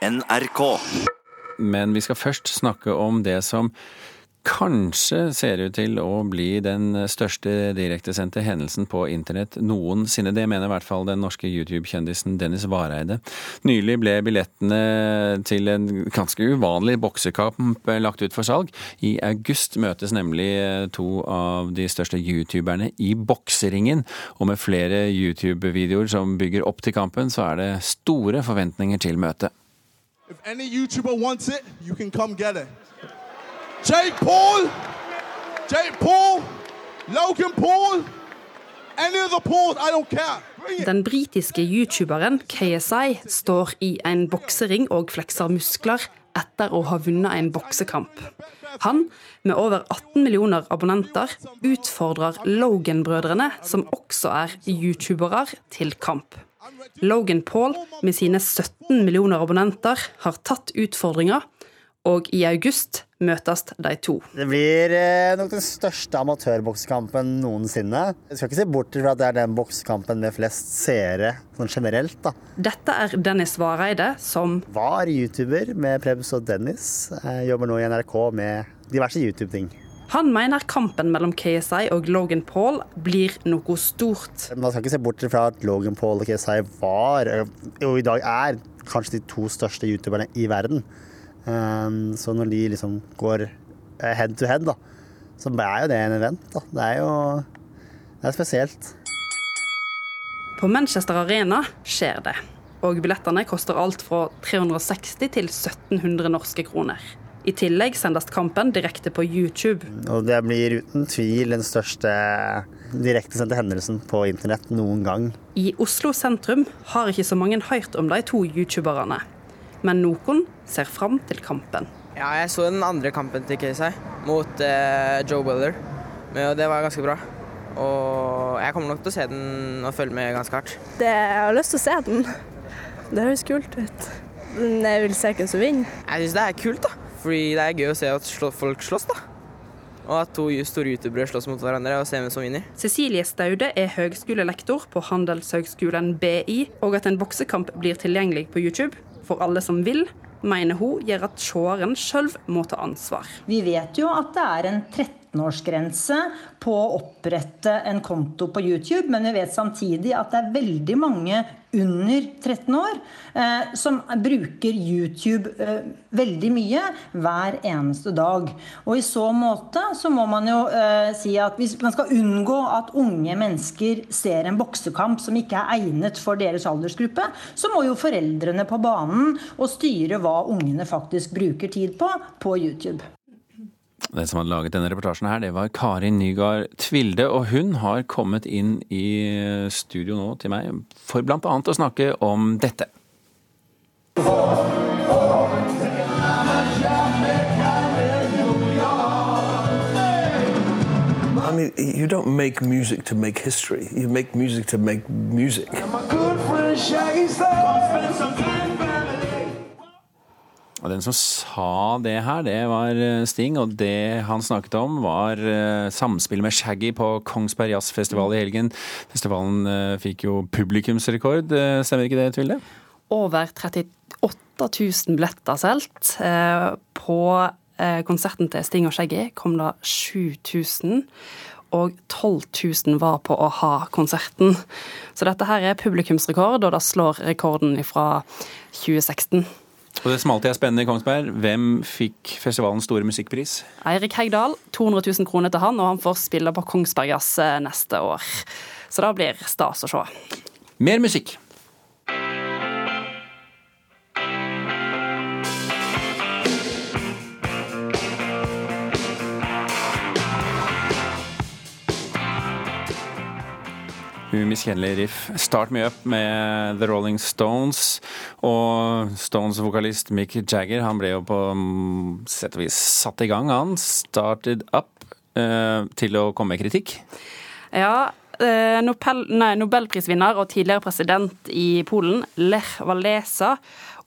NRK. Men vi skal først snakke om det som kanskje ser ut til å bli den største direktesendte hendelsen på internett noensinne. Det mener i hvert fall den norske YouTube-kjendisen Dennis Vareide. Nylig ble billettene til en ganske uvanlig boksekamp lagt ut for salg. I august møtes nemlig to av de største youtuberne i bokseringen. Og med flere YouTube-videoer som bygger opp til kampen, så er det store forventninger til møtet. If any YouTuber wants it, you can come get it. Jake Paul, Jake Paul, Logan Paul, any of the Pauls, I don't care. Den britiske youtuberen KSI står i en boksering og flekser muskler etter å ha vunnet en boksekamp. Han, med over 18 millioner abonnenter, utfordrer Logan-brødrene, som også er youtubere, til kamp. Logan Paul, med sine 17 millioner abonnenter, har tatt utfordringa, og i august møtes de to. Det blir eh, nok den største amatørboksekampen noensinne. Jeg skal ikke se bort fra at det er den boksekampen med flest seere sånn generelt. da. Dette er Dennis Vareide, som Var YouTuber med Prebz og Dennis. Jeg jobber nå i NRK med diverse YouTube-ting. Han mener kampen mellom KSI og Logan Paul blir noe stort. Man skal ikke se bort fra at Logan Paul og KSI var, og i dag er, kanskje de to største youtuberne i verden. Um, så når de liksom går eh, head to head, da, så er jo det en event. da. Det er jo det er spesielt. På Manchester Arena skjer det. Og billettene koster alt fra 360 til 1700 norske kroner. I tillegg sendes kampen direkte på YouTube. Og det blir uten tvil den største direktesendte hendelsen på internett noen gang. I Oslo sentrum har ikke så mange hørt om de to youtuberne. Men noen ser fram til kampen. Ja, jeg så den andre kampen til Casey mot eh, Joe Weller, men det var ganske bra. Og jeg kommer nok til å se den og følge med ganske hardt. Det, jeg har lyst til å se den. Det høres kult ut. Men jeg vil se hvem som vinner. Jeg syns det er kult, da. Fordi det er gøy å se at folk slåss, da. Og at to store youtubere slåss mot hverandre og ser hvem som vinner. Cecilie Staude er høgskolelektor på Handelshøgskolen BI, og at en boksekamp blir tilgjengelig på YouTube for alle som vil, mener hun gjør at seeren sjøl må ta ansvar. Vi vet jo at det er en 13-årsgrense på å opprette en konto på YouTube, men vi vet samtidig at det er veldig mange under 13 år eh, som bruker YouTube eh, veldig mye hver eneste dag. Og i så måte så må man jo eh, si at hvis man skal unngå at unge mennesker ser en boksekamp som ikke er egnet for deres aldersgruppe, så må jo foreldrene på banen og styre hva ungene faktisk bruker tid på på YouTube. Den som hadde laget denne reportasjen her, det var Karin Nygaard Tvilde, og hun har kommet inn i studio nå til meg for annet å snakke om dette. I mean, you don't make music to make history. You make music to make music. Og den som sa det her, det var eh, Sting, og det han snakket om var eh, samspillet med Shaggy på Kongsberg Jazzfestival i helgen. Festivalen eh, fikk jo publikumsrekord, stemmer ikke det, Tvilde? Over 38 000 billetter solgt. På konserten til Sting og Shaggy kom det 7000. Og 12 000 var på å ha konserten. Så dette her er publikumsrekord, og det slår rekorden fra 2016. Og det som alltid er spennende i Kongsberg, hvem fikk festivalens store musikkpris? Eirik Heggdal, 200 000 kroner til han, og han får spille på Kongsberg Jazz neste år. Så det blir stas å se. Mer musikk. Umiskjennelig riff. Start me up med The Rolling Stones. Og Stones-vokalist Mick Jagger han ble jo på mm, sett og vis satt i gang, han. Started up eh, til å komme med kritikk. Ja, eh, Nobel, nei, Nobelprisvinner og tidligere president i Polen, Lech Walesa,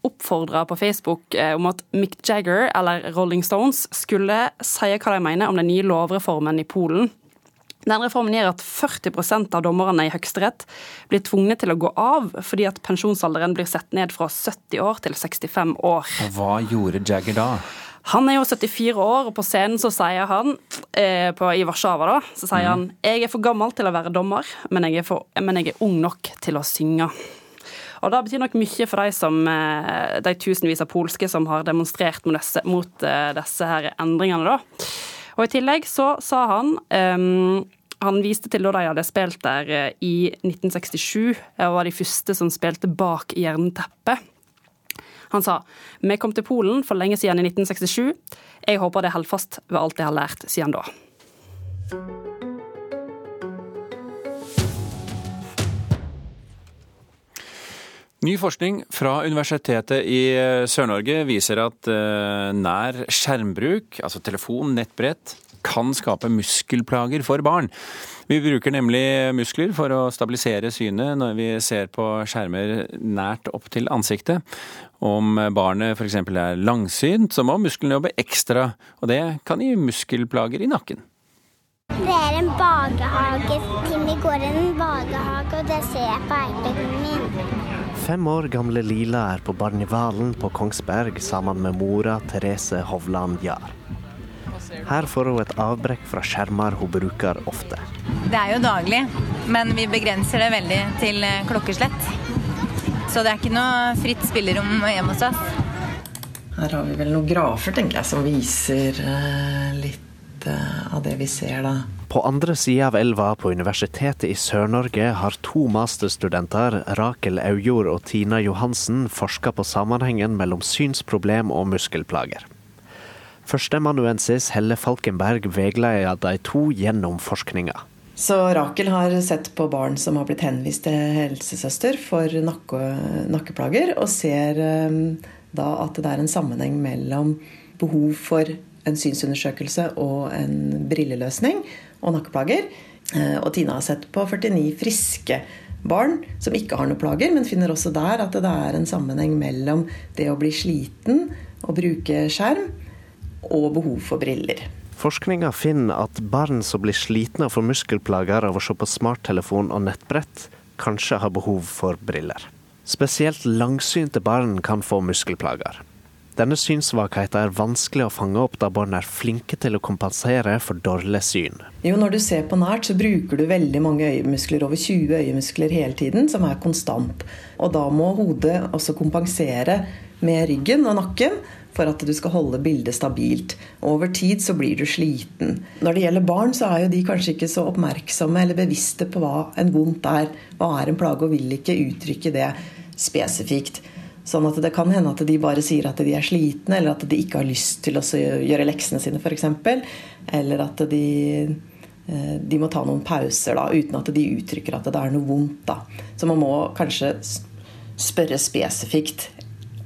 oppfordra på Facebook eh, om at Mick Jagger, eller Rolling Stones, skulle si hva de mener om den nye lovreformen i Polen Den reformen gjør at 40% av dommerne i Høyesterett blir tvunget til å gå av fordi at pensjonsalderen blir sett ned fra 70 år til 65 år. Og hva gjorde Jagger da? Han er jo 74 år, og på scenen så sier han eh, på, i Warszawa da, så sier han jeg er for gammel til å være dommer, men jeg for, men jeg er ung nok til å synge. Og Det betyr nok mye for de, som, eh, de tusenvis av polske som har demonstrert mot disse, mot eh, disse her endringene. da. Og I tillegg så sa han um, han viste til da de hadde spilt der eh, i 1967, og var de første som spilte bak jernteppet. Han sa vi kom til Polen for lenge siden i 1967. Jeg håper det holder fast ved alt jeg har lært siden da. Ny forskning fra Universitetet i Sør-Norge viser at eh, nær skjermbruk, altså telefon, nettbrett, kan skape muskelplager for barn. Vi bruker nemlig muskler for å stabilisere synet når vi ser på skjermer nært opp til ansiktet. Om barnet f.eks. er langsynt, så må musklene jobbe ekstra, og det kan gi muskelplager i nakken. Det er en barnehage. Timmy går i en barnehage, og det ser jeg på iPaden min. Fem år gamle Lila er på Barnevalen på Kongsberg sammen med mora Therese Hovland Jahr. Her får hun et avbrekk fra skjermer hun bruker ofte. Det er jo daglig, men vi begrenser det veldig til eh, klokkeslett. Så det er ikke noe fritt spillerom hjemme hos oss. Her har vi vel noen grafer tenker jeg, som viser eh, litt eh, av det vi ser da. På andre sida av elva på Universitetet i Sør-Norge har to masterstudenter, Rakel Aujord og Tina Johansen, forska på sammenhengen mellom synsproblem og muskelplager. Førsteamanuensis Helle Falkenberg veileder de to gjennom forskninga. Så Rakel har sett på barn som har blitt henvist til helsesøster for nakke, nakkeplager, og ser um, da at det er en sammenheng mellom behov for en synsundersøkelse og en brilleløsning og nakkeplager. Uh, og Tina har sett på 49 friske barn som ikke har noen plager, men finner også der at det er en sammenheng mellom det å bli sliten og bruke skjerm, og behov for briller. Forskninga finner at barn som blir slitne og får muskelplager av å se på smarttelefon og nettbrett, kanskje har behov for briller. Spesielt langsynte barn kan få muskelplager. Denne synssvakheten er vanskelig å fange opp da barn er flinke til å kompensere for dårlig syn. Jo, Når du ser på nært, så bruker du veldig mange øyemuskler, over 20 øyemuskler hele tiden, som er konstant. Og da må hodet også kompensere med ryggen og nakken for at du skal holde bildet stabilt. Og over tid så blir du sliten. Når det gjelder barn, så er jo de kanskje ikke så oppmerksomme eller bevisste på hva en vondt er. Hva er en plage, og vil ikke uttrykke det spesifikt. Sånn at det kan hende at de bare sier at de er slitne, eller at de ikke har lyst til å gjøre leksene sine, f.eks. Eller at de, eh, de må ta noen pauser da, uten at de uttrykker at det er noe vondt. Da. Så man må kanskje spørre spesifikt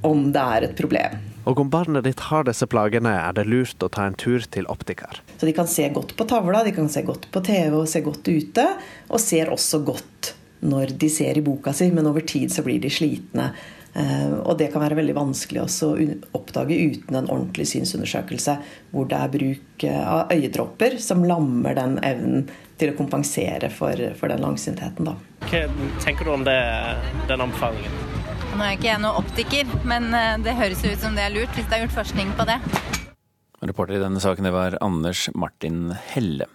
om det er et problem. Og om barnet ditt har disse plagene, er det lurt å ta en tur til optiker. Så de kan se godt på tavla, de kan se godt på TV og se godt ute. Og ser også godt når de ser i boka si, men over tid så blir de slitne. Eh, og det kan være veldig vanskelig også å oppdage uten en ordentlig synsundersøkelse, hvor det er bruk eh, av øyedråper som lammer den evnen til å kompensere for, for den langsyntheten. Da. Hva tenker du om det, den anbefalingen? Nå er ikke jeg noen optiker, men eh, det høres ut som det er lurt hvis det er gjort forskning på det. Reporter i denne saken det var Anders Martin Helle.